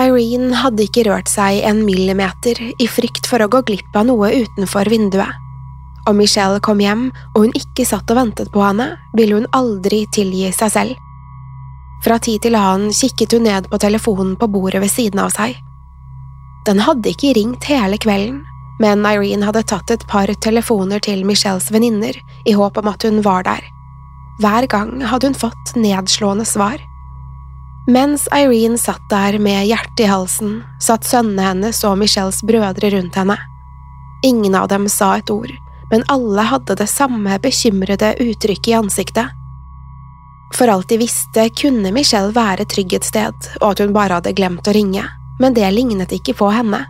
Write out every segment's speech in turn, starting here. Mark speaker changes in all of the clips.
Speaker 1: Irene hadde ikke rørt seg en millimeter i frykt for å gå glipp av noe utenfor vinduet. Om Michelle kom hjem og hun ikke satt og ventet på henne, ville hun aldri tilgi seg selv. Fra tid til annen kikket hun ned på telefonen på bordet ved siden av seg. Den hadde ikke ringt hele kvelden, men Irene hadde tatt et par telefoner til Michelles venninner i håp om at hun var der. Hver gang hadde hun fått nedslående svar. Mens Irene satt der med hjertet i halsen, satt sønnene hennes og Michelles brødre rundt henne. Ingen av dem sa et ord, men alle hadde det samme bekymrede uttrykket i ansiktet. For alt de visste, kunne Michelle være trygg et sted, og at hun bare hadde glemt å ringe, men det lignet ikke på henne.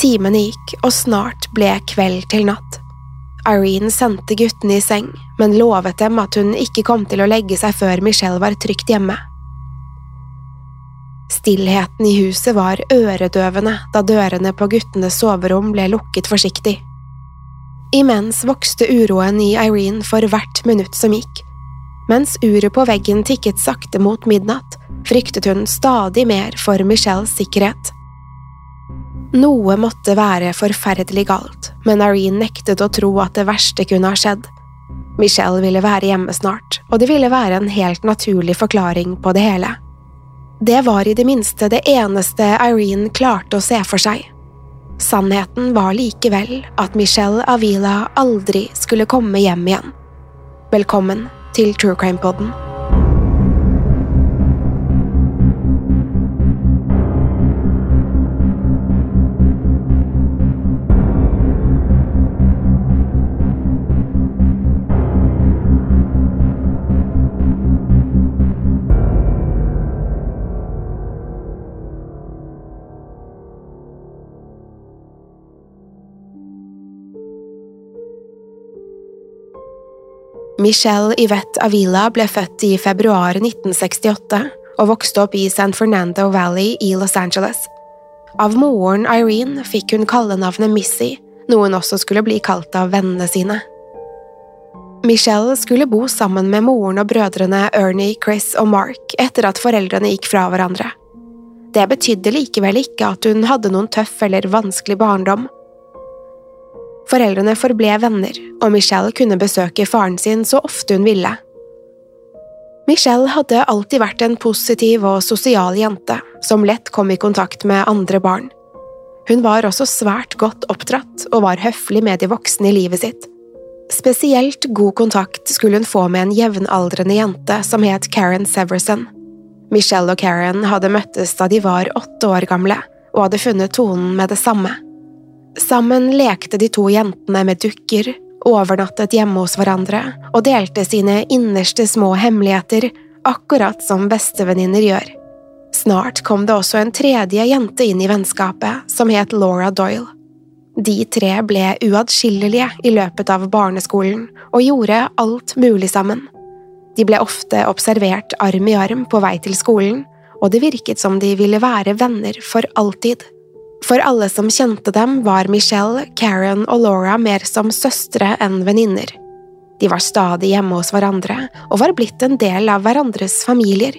Speaker 1: Timene gikk, og snart ble kveld til natt. Irene sendte guttene i seng, men lovet dem at hun ikke kom til å legge seg før Michelle var trygt hjemme. Stillheten i huset var øredøvende da dørene på guttenes soverom ble lukket forsiktig. Imens vokste uroen i Irene for hvert minutt som gikk. Mens uret på veggen tikket sakte mot midnatt, fryktet hun stadig mer for Michelles sikkerhet. Noe måtte være forferdelig galt, men Irene nektet å tro at det verste kunne ha skjedd. Michelle ville være hjemme snart, og det ville være en helt naturlig forklaring på det hele. Det var i det minste det eneste Irene klarte å se for seg. Sannheten var likevel at Michelle Avila aldri skulle komme hjem igjen. Velkommen til True Crime Podden. Michelle Yvette Avila ble født i februar 1968 og vokste opp i San Fernando Valley i Los Angeles. Av moren Irene fikk hun kallenavnet Missy, noe hun også skulle bli kalt av vennene sine. Michelle skulle bo sammen med moren og brødrene Ernie, Chris og Mark etter at foreldrene gikk fra hverandre. Det betydde likevel ikke at hun hadde noen tøff eller vanskelig barndom. Foreldrene forble venner, og Michelle kunne besøke faren sin så ofte hun ville. Michelle hadde alltid vært en positiv og sosial jente, som lett kom i kontakt med andre barn. Hun var også svært godt oppdratt og var høflig med de voksne i livet sitt. Spesielt god kontakt skulle hun få med en jevnaldrende jente som het Karen Severson. Michelle og Karen hadde møttes da de var åtte år gamle, og hadde funnet tonen med det samme. Sammen lekte de to jentene med dukker, overnattet hjemme hos hverandre og delte sine innerste små hemmeligheter, akkurat som bestevenninner gjør. Snart kom det også en tredje jente inn i vennskapet, som het Laura Doyle. De tre ble uatskillelige i løpet av barneskolen og gjorde alt mulig sammen. De ble ofte observert arm i arm på vei til skolen, og det virket som de ville være venner for alltid. For alle som kjente dem, var Michelle, Karen og Laura mer som søstre enn venninner. De var stadig hjemme hos hverandre og var blitt en del av hverandres familier.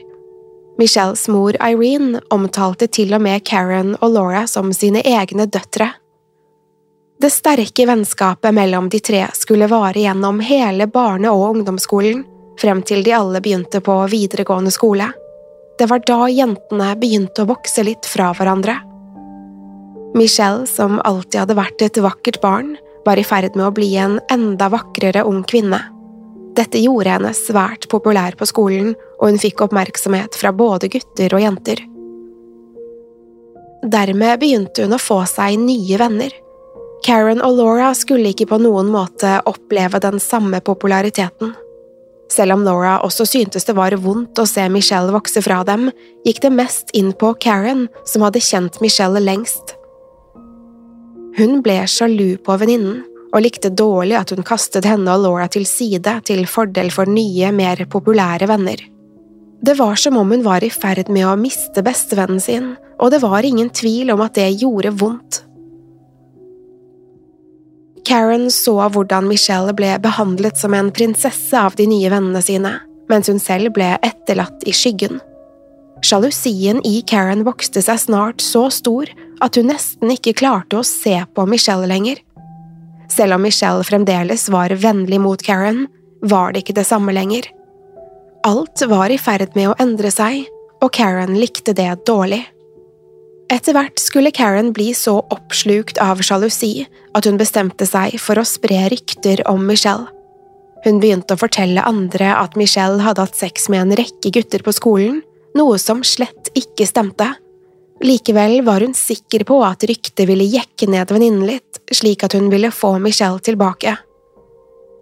Speaker 1: Michelles mor Irene omtalte til og med Karen og Laura som sine egne døtre. Det sterke vennskapet mellom de tre skulle vare gjennom hele barne- og ungdomsskolen, frem til de alle begynte på videregående skole. Det var da jentene begynte å vokse litt fra hverandre. Michelle, som alltid hadde vært et vakkert barn, var i ferd med å bli en enda vakrere ung kvinne. Dette gjorde henne svært populær på skolen, og hun fikk oppmerksomhet fra både gutter og jenter. Dermed begynte hun å få seg nye venner. Karen og Laura skulle ikke på noen måte oppleve den samme populariteten. Selv om Laura også syntes det var vondt å se Michelle vokse fra dem, gikk det mest inn på Karen, som hadde kjent Michelle lengst. Hun ble sjalu på venninnen, og likte dårlig at hun kastet henne og Laura til side til fordel for nye, mer populære venner. Det var som om hun var i ferd med å miste bestevennen sin, og det var ingen tvil om at det gjorde vondt. Karen så hvordan Michelle ble behandlet som en prinsesse av de nye vennene sine, mens hun selv ble etterlatt i skyggen. Sjalusien i Karen vokste seg snart så stor at hun nesten ikke klarte å se på Michelle lenger. Selv om Michelle fremdeles var vennlig mot Karen, var det ikke det samme lenger. Alt var i ferd med å endre seg, og Karen likte det dårlig. Etter hvert skulle Karen bli så oppslukt av sjalusi at hun bestemte seg for å spre rykter om Michelle. Hun begynte å fortelle andre at Michelle hadde hatt sex med en rekke gutter på skolen, noe som slett ikke stemte. Likevel var hun sikker på at ryktet ville jekke ned venninnen litt, slik at hun ville få Michelle tilbake.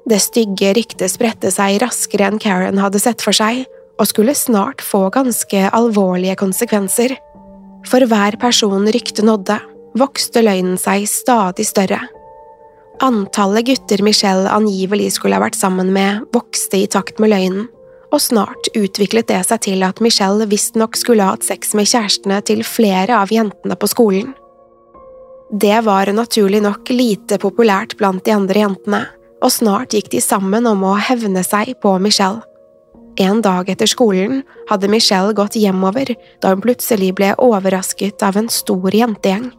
Speaker 1: Det stygge ryktet spredte seg raskere enn Karen hadde sett for seg, og skulle snart få ganske alvorlige konsekvenser. For hver person ryktet nådde, vokste løgnen seg stadig større. Antallet gutter Michelle angivelig skulle ha vært sammen med, vokste i takt med løgnen og snart utviklet det seg til at Michelle visstnok skulle ha hatt sex med kjærestene til flere av jentene på skolen. Det var naturlig nok lite populært blant de andre jentene, og snart gikk de sammen om å hevne seg på Michelle. En dag etter skolen hadde Michelle gått hjemover da hun plutselig ble overrasket av en stor jentegjeng.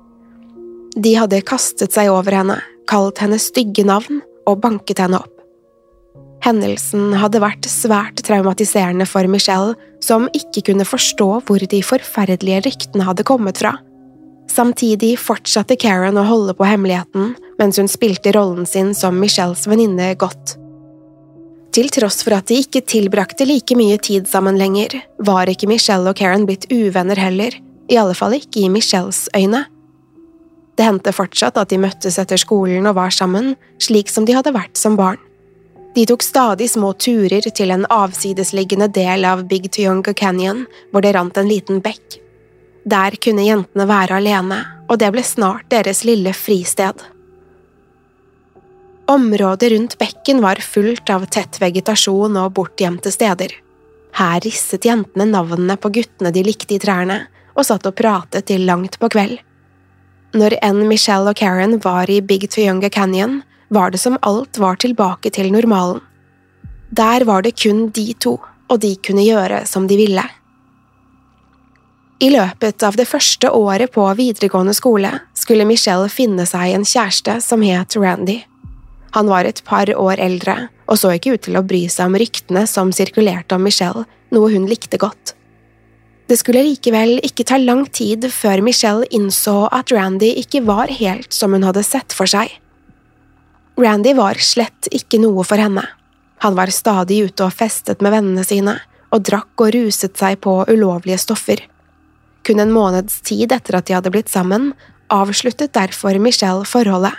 Speaker 1: De hadde kastet seg over henne, kalt henne stygge navn og banket henne opp. Hendelsen hadde vært svært traumatiserende for Michelle, som ikke kunne forstå hvor de forferdelige ryktene hadde kommet fra. Samtidig fortsatte Karen å holde på hemmeligheten mens hun spilte rollen sin som Michelles venninne godt. Til tross for at de ikke tilbrakte like mye tid sammen lenger, var ikke Michelle og Karen blitt uvenner heller, i alle fall ikke i Michelles øyne. Det hendte fortsatt at de møttes etter skolen og var sammen, slik som de hadde vært som barn. De tok stadig små turer til en avsidesliggende del av Big Tuyunga Canyon, hvor det rant en liten bekk. Der kunne jentene være alene, og det ble snart deres lille fristed. Området rundt bekken var fullt av tett vegetasjon og bortgjemte steder. Her risset jentene navnene på guttene de likte i trærne, og satt og pratet til langt på kveld. Når enn Michelle og Karen var i Big Tuyunga Canyon, var det som alt var tilbake til normalen. Der var det kun de to, og de kunne gjøre som de ville. I løpet av det første året på videregående skole skulle Michelle finne seg en kjæreste som het Randy. Han var et par år eldre og så ikke ut til å bry seg om ryktene som sirkulerte om Michelle, noe hun likte godt. Det skulle likevel ikke ta lang tid før Michelle innså at Randy ikke var helt som hun hadde sett for seg. Randy var slett ikke noe for henne. Han var stadig ute og festet med vennene sine, og drakk og ruset seg på ulovlige stoffer. Kun en måneds tid etter at de hadde blitt sammen, avsluttet derfor Michelle forholdet.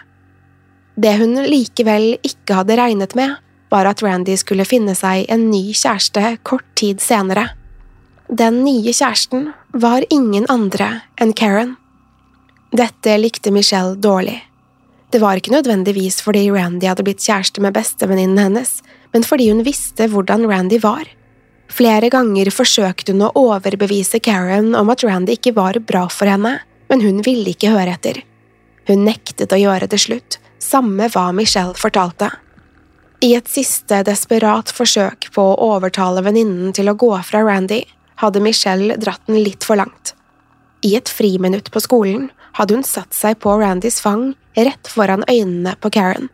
Speaker 1: Det hun likevel ikke hadde regnet med, var at Randy skulle finne seg en ny kjæreste kort tid senere. Den nye kjæresten var ingen andre enn Karen. Dette likte Michelle dårlig. Det var ikke nødvendigvis fordi Randy hadde blitt kjæreste med bestevenninnen hennes, men fordi hun visste hvordan Randy var. Flere ganger forsøkte hun å overbevise Karen om at Randy ikke var bra for henne, men hun ville ikke høre etter. Hun nektet å gjøre det slutt, samme hva Michelle fortalte. I et siste desperat forsøk på å overtale venninnen til å gå fra Randy, hadde Michelle dratt den litt for langt. I et friminutt på skolen hadde hun satt seg på Randys fang rett foran øynene på Karen.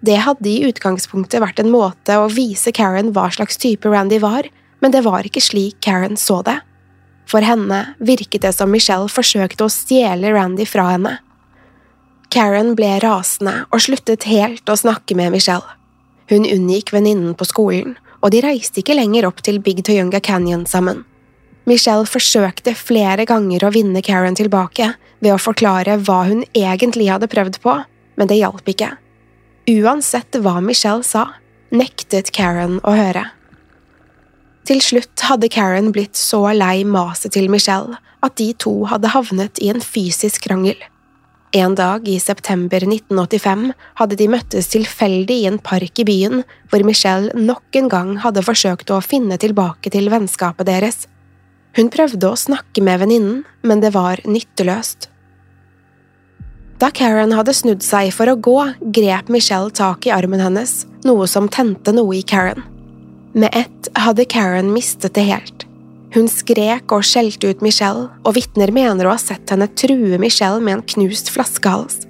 Speaker 1: Det hadde i utgangspunktet vært en måte å vise Karen hva slags type Randy var, men det var ikke slik Karen så det. For henne virket det som Michelle forsøkte å stjele Randy fra henne. Karen ble rasende og sluttet helt å snakke med Michelle. Hun unngikk venninnen på skolen, og de reiste ikke lenger opp til Big Toyunga Canyon sammen. Michelle forsøkte flere ganger å vinne Karen tilbake ved å forklare hva hun egentlig hadde prøvd på, men det hjalp ikke. Uansett hva Michelle sa, nektet Karen å høre. Til slutt hadde Karen blitt så lei maset til Michelle at de to hadde havnet i en fysisk krangel. En dag i september 1985 hadde de møttes tilfeldig i en park i byen, hvor Michelle nok en gang hadde forsøkt å finne tilbake til vennskapet deres. Hun prøvde å snakke med venninnen, men det var nytteløst. Da Karen hadde snudd seg for å gå, grep Michelle tak i armen hennes, noe som tente noe i Karen. Med ett hadde Karen mistet det helt. Hun skrek og skjelte ut Michelle, og vitner mener å ha sett henne true Michelle med en knust flaskehals.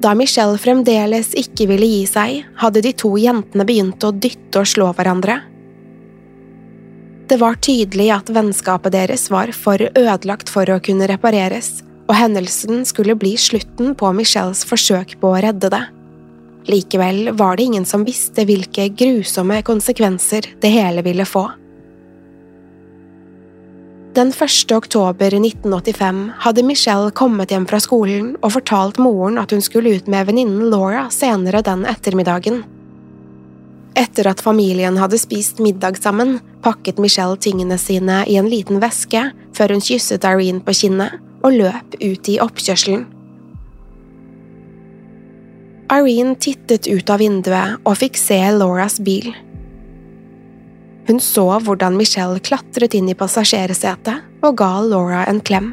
Speaker 1: Da Michelle fremdeles ikke ville gi seg, hadde de to jentene begynt å dytte og slå hverandre. Det var tydelig at vennskapet deres var for ødelagt for å kunne repareres, og hendelsen skulle bli slutten på Michelles forsøk på å redde det. Likevel var det ingen som visste hvilke grusomme konsekvenser det hele ville få. Den 1. oktober 1985 hadde Michelle kommet hjem fra skolen og fortalt moren at hun skulle ut med venninnen Laura senere den ettermiddagen. Etter at familien hadde spist middag sammen, pakket Michelle tingene sine i en liten veske før hun kysset Irene på kinnet og løp ut i oppkjørselen. Irene tittet ut av vinduet og fikk se Lauras bil. Hun så hvordan Michelle klatret inn i passasjersetet og ga Laura en klem.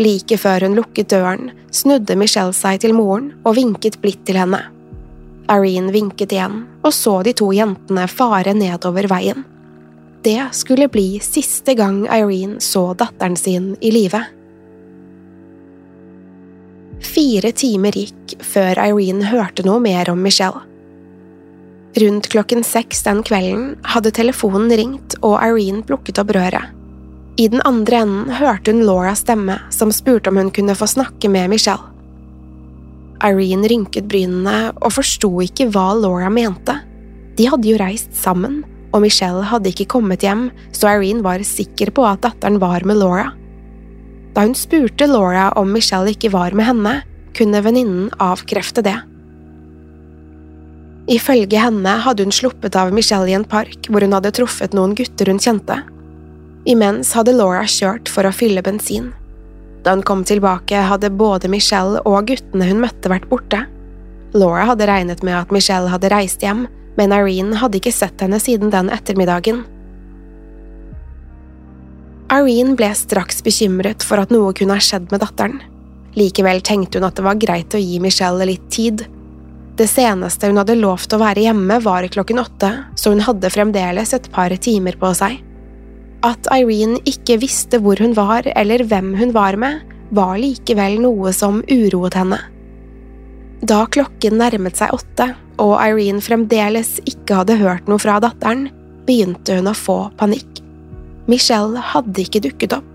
Speaker 1: Like før hun lukket døren, snudde Michelle seg til moren og vinket blidt til henne. Irene vinket igjen og så de to jentene fare nedover veien. Det skulle bli siste gang Irene så datteren sin i live. Fire timer gikk før Irene hørte noe mer om Michelle. Rundt klokken seks den kvelden hadde telefonen ringt og Irene plukket opp røret. I den andre enden hørte hun Lauras stemme som spurte om hun kunne få snakke med Michelle. Irene rynket brynene og forsto ikke hva Laura mente. De hadde jo reist sammen, og Michelle hadde ikke kommet hjem, så Irene var sikker på at datteren var med Laura. Da hun spurte Laura om Michelle ikke var med henne, kunne venninnen avkrefte det. Ifølge henne hadde hun sluppet av Michelle i en park hvor hun hadde truffet noen gutter hun kjente. Imens hadde Laura kjørt for å fylle bensin. Da hun kom tilbake, hadde både Michelle og guttene hun møtte, vært borte. Laura hadde regnet med at Michelle hadde reist hjem, men Irene hadde ikke sett henne siden den ettermiddagen. Irene ble straks bekymret for at noe kunne ha skjedd med datteren. Likevel tenkte hun at det var greit å gi Michelle litt tid. Det seneste hun hadde lovt å være hjemme, var klokken åtte, så hun hadde fremdeles et par timer på seg. At Irene ikke visste hvor hun var eller hvem hun var med, var likevel noe som uroet henne. Da klokken nærmet seg åtte og Irene fremdeles ikke hadde hørt noe fra datteren, begynte hun å få panikk. Michelle hadde ikke dukket opp.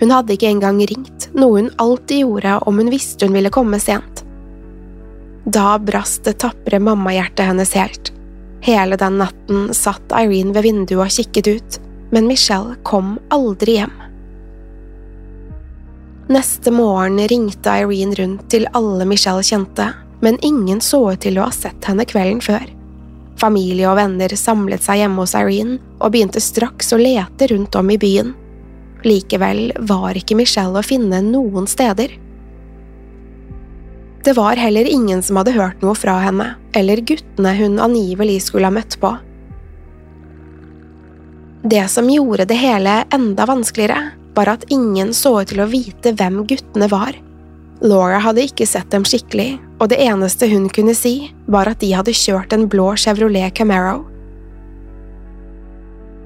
Speaker 1: Hun hadde ikke engang ringt, noe hun alltid gjorde om hun visste hun ville komme sent. Da brast det tapre mammahjertet hennes helt. Hele den natten satt Irene ved vinduet og kikket ut men Michelle kom aldri hjem. Neste morgen ringte Irene rundt til alle Michelle kjente, men ingen så ut til å ha sett henne kvelden før. Familie og venner samlet seg hjemme hos Irene og begynte straks å lete rundt om i byen. Likevel var ikke Michelle å finne noen steder. Det var heller ingen som hadde hørt noe fra henne, eller guttene hun angivelig skulle ha møtt på. Det som gjorde det hele enda vanskeligere, var at ingen så ut til å vite hvem guttene var. Laura hadde ikke sett dem skikkelig, og det eneste hun kunne si, var at de hadde kjørt en blå Chevrolet Camaro.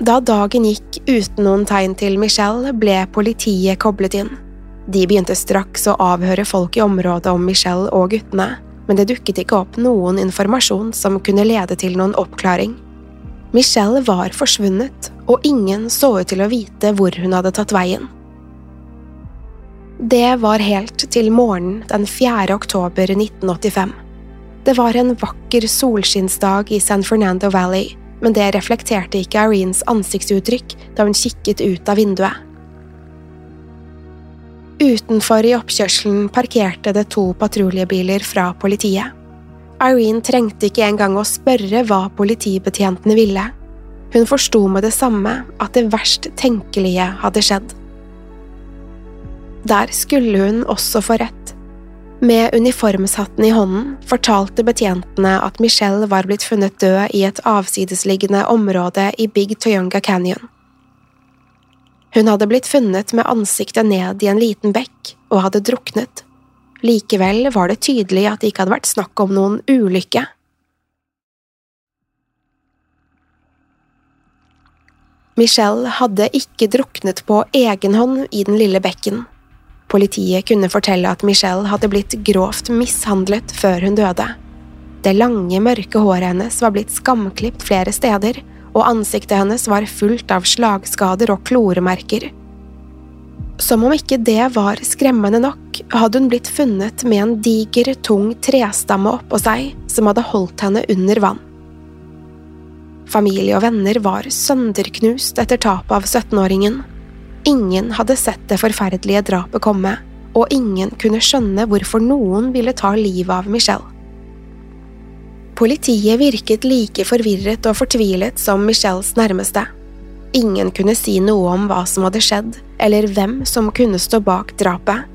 Speaker 1: Da dagen gikk uten noen tegn til Michelle, ble politiet koblet inn. De begynte straks å avhøre folk i området om Michelle og guttene, men det dukket ikke opp noen informasjon som kunne lede til noen oppklaring. Michelle var forsvunnet, og ingen så ut til å vite hvor hun hadde tatt veien. Det var helt til morgenen den 4. oktober 1985. Det var en vakker solskinnsdag i San Fernando Valley, men det reflekterte ikke Irenes ansiktsuttrykk da hun kikket ut av vinduet. Utenfor i oppkjørselen parkerte det to patruljebiler fra politiet. Irene trengte ikke engang å spørre hva politibetjentene ville. Hun forsto med det samme at det verst tenkelige hadde skjedd. Der skulle hun også få rett. Med uniformshatten i hånden fortalte betjentene at Michelle var blitt funnet død i et avsidesliggende område i Big Toyonga Canyon. Hun hadde blitt funnet med ansiktet ned i en liten bekk og hadde druknet. Likevel var det tydelig at det ikke hadde vært snakk om noen ulykke. Michelle hadde ikke druknet på egen hånd i den lille bekken. Politiet kunne fortelle at Michelle hadde blitt grovt mishandlet før hun døde. Det lange, mørke håret hennes var blitt skamklipt flere steder, og ansiktet hennes var fullt av slagskader og kloremerker. Som om ikke det var skremmende nok, hadde hun blitt funnet med en diger, tung trestamme oppå seg som hadde holdt henne under vann. Familie og venner var sønderknust etter tapet av 17-åringen. Ingen hadde sett det forferdelige drapet komme, og ingen kunne skjønne hvorfor noen ville ta livet av Michelle. Politiet virket like forvirret og fortvilet som Michelles nærmeste. Ingen kunne si noe om hva som hadde skjedd, eller hvem som kunne stå bak drapet.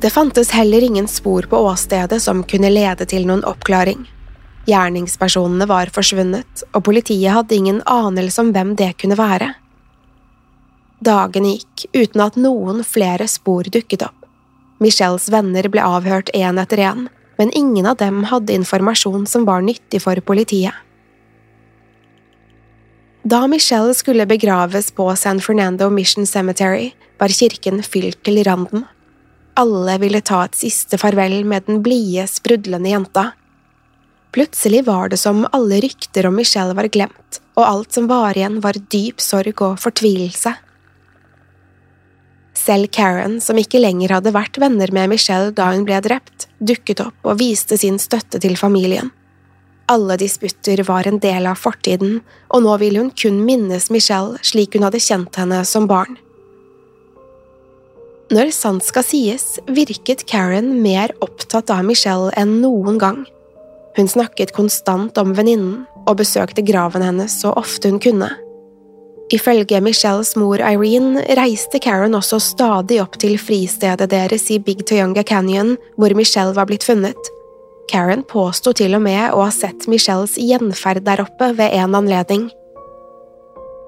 Speaker 1: Det fantes heller ingen spor på åstedet som kunne lede til noen oppklaring. Gjerningspersonene var forsvunnet, og politiet hadde ingen anelse om hvem det kunne være. Dagene gikk uten at noen flere spor dukket opp. Michelles venner ble avhørt én etter én, men ingen av dem hadde informasjon som var nyttig for politiet. Da Michelle skulle begraves på San Fernando Mission Cemetery, var kirken fylt til randen. Alle ville ta et siste farvel med den blide, sprudlende jenta. Plutselig var det som alle rykter om Michelle var glemt, og alt som var igjen var dyp sorg og fortvilelse. Selv Karen, som ikke lenger hadde vært venner med Michelle da hun ble drept, dukket opp og viste sin støtte til familien. Alle disputter var en del av fortiden, og nå ville hun kun minnes Michelle slik hun hadde kjent henne som barn. Når sant skal sies, virket Karen mer opptatt av Michelle enn noen gang. Hun snakket konstant om venninnen og besøkte graven hennes så ofte hun kunne. Ifølge Michelles mor Irene reiste Karen også stadig opp til fristedet deres i Big Toyonga Canyon, hvor Michelle var blitt funnet. Karen påsto til og med å ha sett Michelles gjenferd der oppe ved en anledning.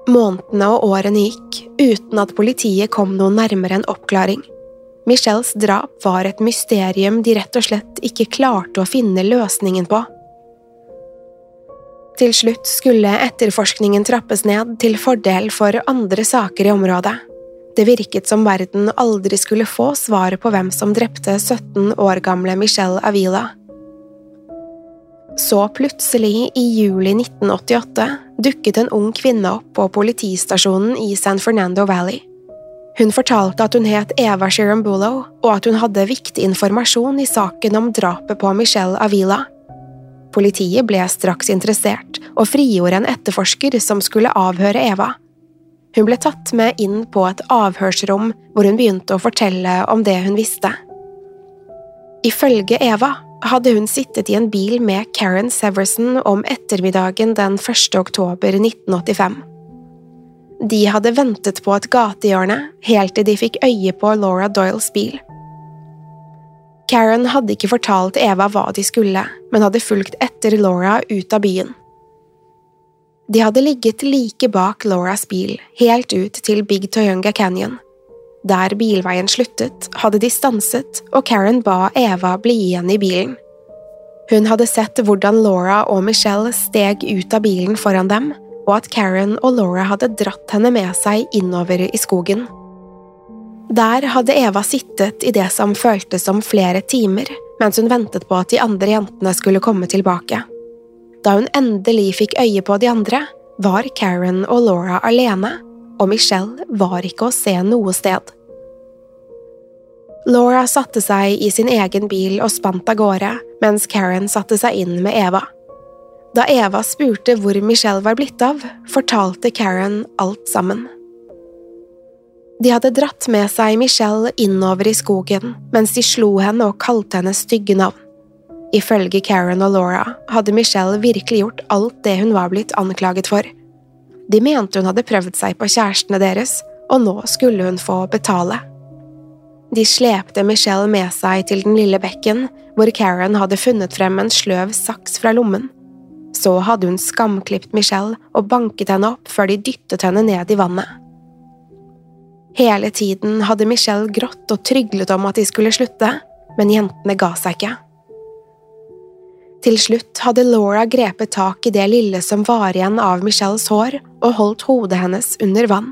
Speaker 1: Månedene og årene gikk uten at politiet kom noe nærmere en oppklaring. Michelles drap var et mysterium de rett og slett ikke klarte å finne løsningen på. Til slutt skulle etterforskningen trappes ned til fordel for andre saker i området. Det virket som verden aldri skulle få svaret på hvem som drepte 17 år gamle Michelle Avila. Så plutselig, i juli 1988, dukket en ung kvinne opp på politistasjonen i San Fernando Valley. Hun fortalte at hun het Eva Shirambulo, og at hun hadde viktig informasjon i saken om drapet på Michelle Avila. Politiet ble straks interessert og frigjorde en etterforsker som skulle avhøre Eva. Hun ble tatt med inn på et avhørsrom hvor hun begynte å fortelle om det hun visste. Ifølge Eva hadde hun sittet i en bil med Karen Severson om ettermiddagen den 1. oktober 1985. De hadde ventet på et gatehjørne helt til de fikk øye på Laura Doyles bil. Karen hadde ikke fortalt Eva hva de skulle, men hadde fulgt etter Laura ut av byen. De hadde ligget like bak Lauras bil, helt ut til Big Toyunga Canyon. Der bilveien sluttet, hadde de stanset, og Karen ba Eva bli igjen i bilen. Hun hadde sett hvordan Laura og Michelle steg ut av bilen foran dem, og at Karen og Laura hadde dratt henne med seg innover i skogen. Der hadde Eva sittet i det som føltes som flere timer, mens hun ventet på at de andre jentene skulle komme tilbake. Da hun endelig fikk øye på de andre, var Karen og Laura alene, og Michelle var ikke å se noe sted. Laura satte seg i sin egen bil og spant av gårde, mens Karen satte seg inn med Eva. Da Eva spurte hvor Michelle var blitt av, fortalte Karen alt sammen. De hadde dratt med seg Michelle innover i skogen mens de slo henne og kalte henne stygge navn. Ifølge Karen og Laura hadde Michelle virkelig gjort alt det hun var blitt anklaget for. De mente hun hadde prøvd seg på kjærestene deres, og nå skulle hun få betale. De slepte Michelle med seg til den lille bekken, hvor Karen hadde funnet frem en sløv saks fra lommen. Så hadde hun skamklipt Michelle og banket henne opp før de dyttet henne ned i vannet. Hele tiden hadde Michelle grått og tryglet om at de skulle slutte, men jentene ga seg ikke. Til slutt hadde Laura grepet tak i det lille som var igjen av Michelles hår, og holdt hodet hennes under vann.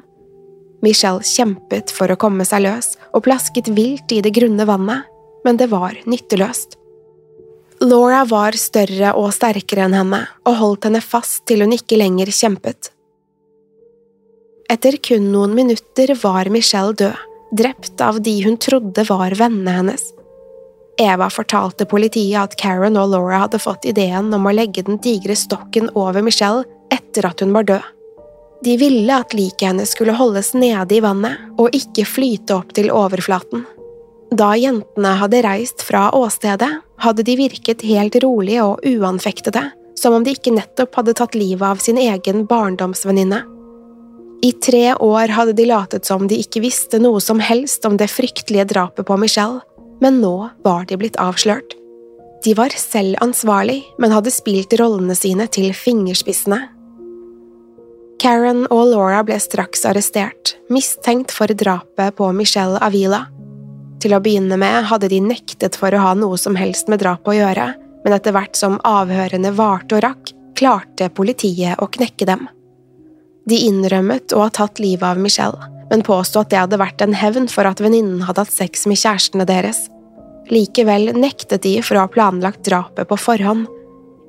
Speaker 1: Michelle kjempet for å komme seg løs og plasket vilt i det grunne vannet, men det var nytteløst. Laura var større og sterkere enn henne og holdt henne fast til hun ikke lenger kjempet. Etter kun noen minutter var Michelle død, drept av de hun trodde var vennene hennes. Eva fortalte politiet at Karen og Laura hadde fått ideen om å legge den digre stokken over Michelle etter at hun var død. De ville at liket hennes skulle holdes nede i vannet og ikke flyte opp til overflaten. Da jentene hadde reist fra åstedet, hadde de virket helt rolige og uanfektede, som om de ikke nettopp hadde tatt livet av sin egen barndomsvenninne. I tre år hadde de latet som de ikke visste noe som helst om det fryktelige drapet på Michelle, men nå var de blitt avslørt. De var selv ansvarlig, men hadde spilt rollene sine til fingerspissene Karen og Laura ble straks arrestert, mistenkt for drapet på Michelle Avila. Til å begynne med hadde de nektet for å ha noe som helst med drapet å gjøre, men etter hvert som avhørene varte og rakk, klarte politiet å knekke dem. De innrømmet å ha tatt livet av Michelle, men påsto at det hadde vært en hevn for at venninnen hadde hatt sex med kjærestene deres. Likevel nektet de for å ha planlagt drapet på forhånd.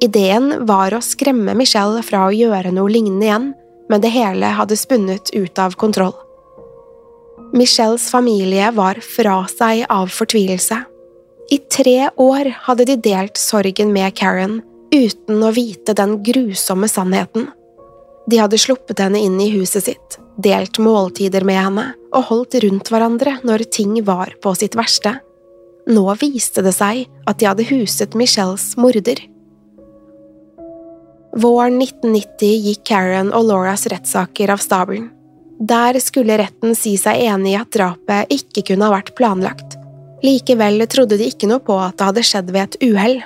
Speaker 1: Ideen var å skremme Michelle fra å gjøre noe lignende igjen, men det hele hadde spunnet ut av kontroll. Michelles familie var fra seg av fortvilelse. I tre år hadde de delt sorgen med Karen uten å vite den grusomme sannheten. De hadde sluppet henne inn i huset sitt, delt måltider med henne og holdt rundt hverandre når ting var på sitt verste. Nå viste det seg at de hadde huset Michelles morder. Våren 1990 gikk Karen og Lauras rettssaker av stabelen. Der skulle retten si seg enig i at drapet ikke kunne ha vært planlagt. Likevel trodde de ikke noe på at det hadde skjedd ved et uhell.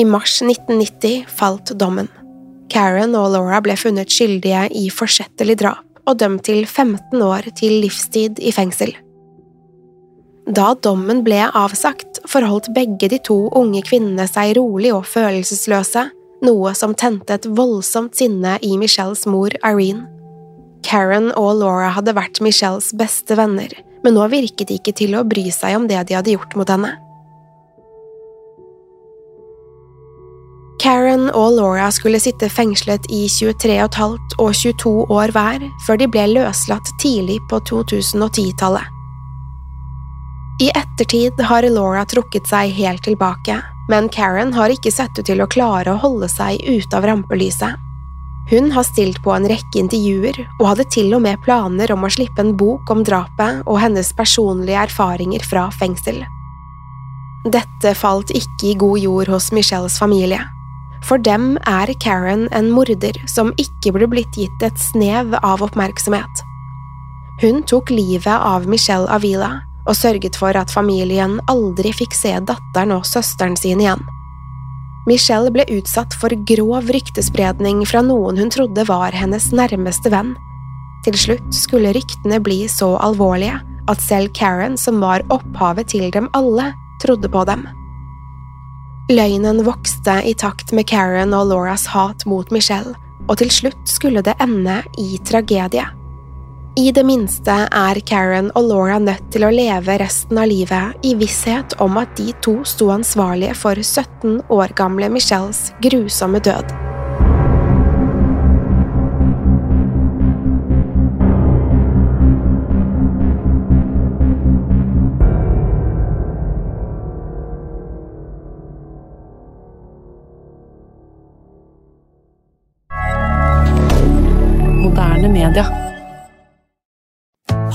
Speaker 1: I mars 1990 falt dommen. Karen og Laura ble funnet skyldige i forsettlig drap og dømt til 15 år til livstid i fengsel. Da dommen ble avsagt, forholdt begge de to unge kvinnene seg rolig og følelsesløse, noe som tente et voldsomt sinne i Michelles mor Irene. Karen og Laura hadde vært Michelles beste venner, men nå virket de ikke til å bry seg om det de hadde gjort mot henne. Karen og Laura skulle sitte fengslet i 23,5 og 22 år hver før de ble løslatt tidlig på 2010-tallet. I ettertid har Laura trukket seg helt tilbake, men Karen har ikke sett ut til å klare å holde seg ute av rampelyset. Hun har stilt på en rekke intervjuer og hadde til og med planer om å slippe en bok om drapet og hennes personlige erfaringer fra fengsel. Dette falt ikke i god jord hos Michelles familie. For dem er Karen en morder som ikke ble blitt gitt et snev av oppmerksomhet. Hun tok livet av Michelle Avila og sørget for at familien aldri fikk se datteren og søsteren sin igjen. Michelle ble utsatt for grov ryktespredning fra noen hun trodde var hennes nærmeste venn. Til slutt skulle ryktene bli så alvorlige at selv Karen, som var opphavet til dem alle, trodde på dem. Løgnen vokste i takt med Karen og Lauras hat mot Michelle, og til slutt skulle det ende i tragedie. I det minste er Karen og Laura nødt til å leve resten av livet i visshet om at de to sto ansvarlige for 17 år gamle Michelles grusomme død.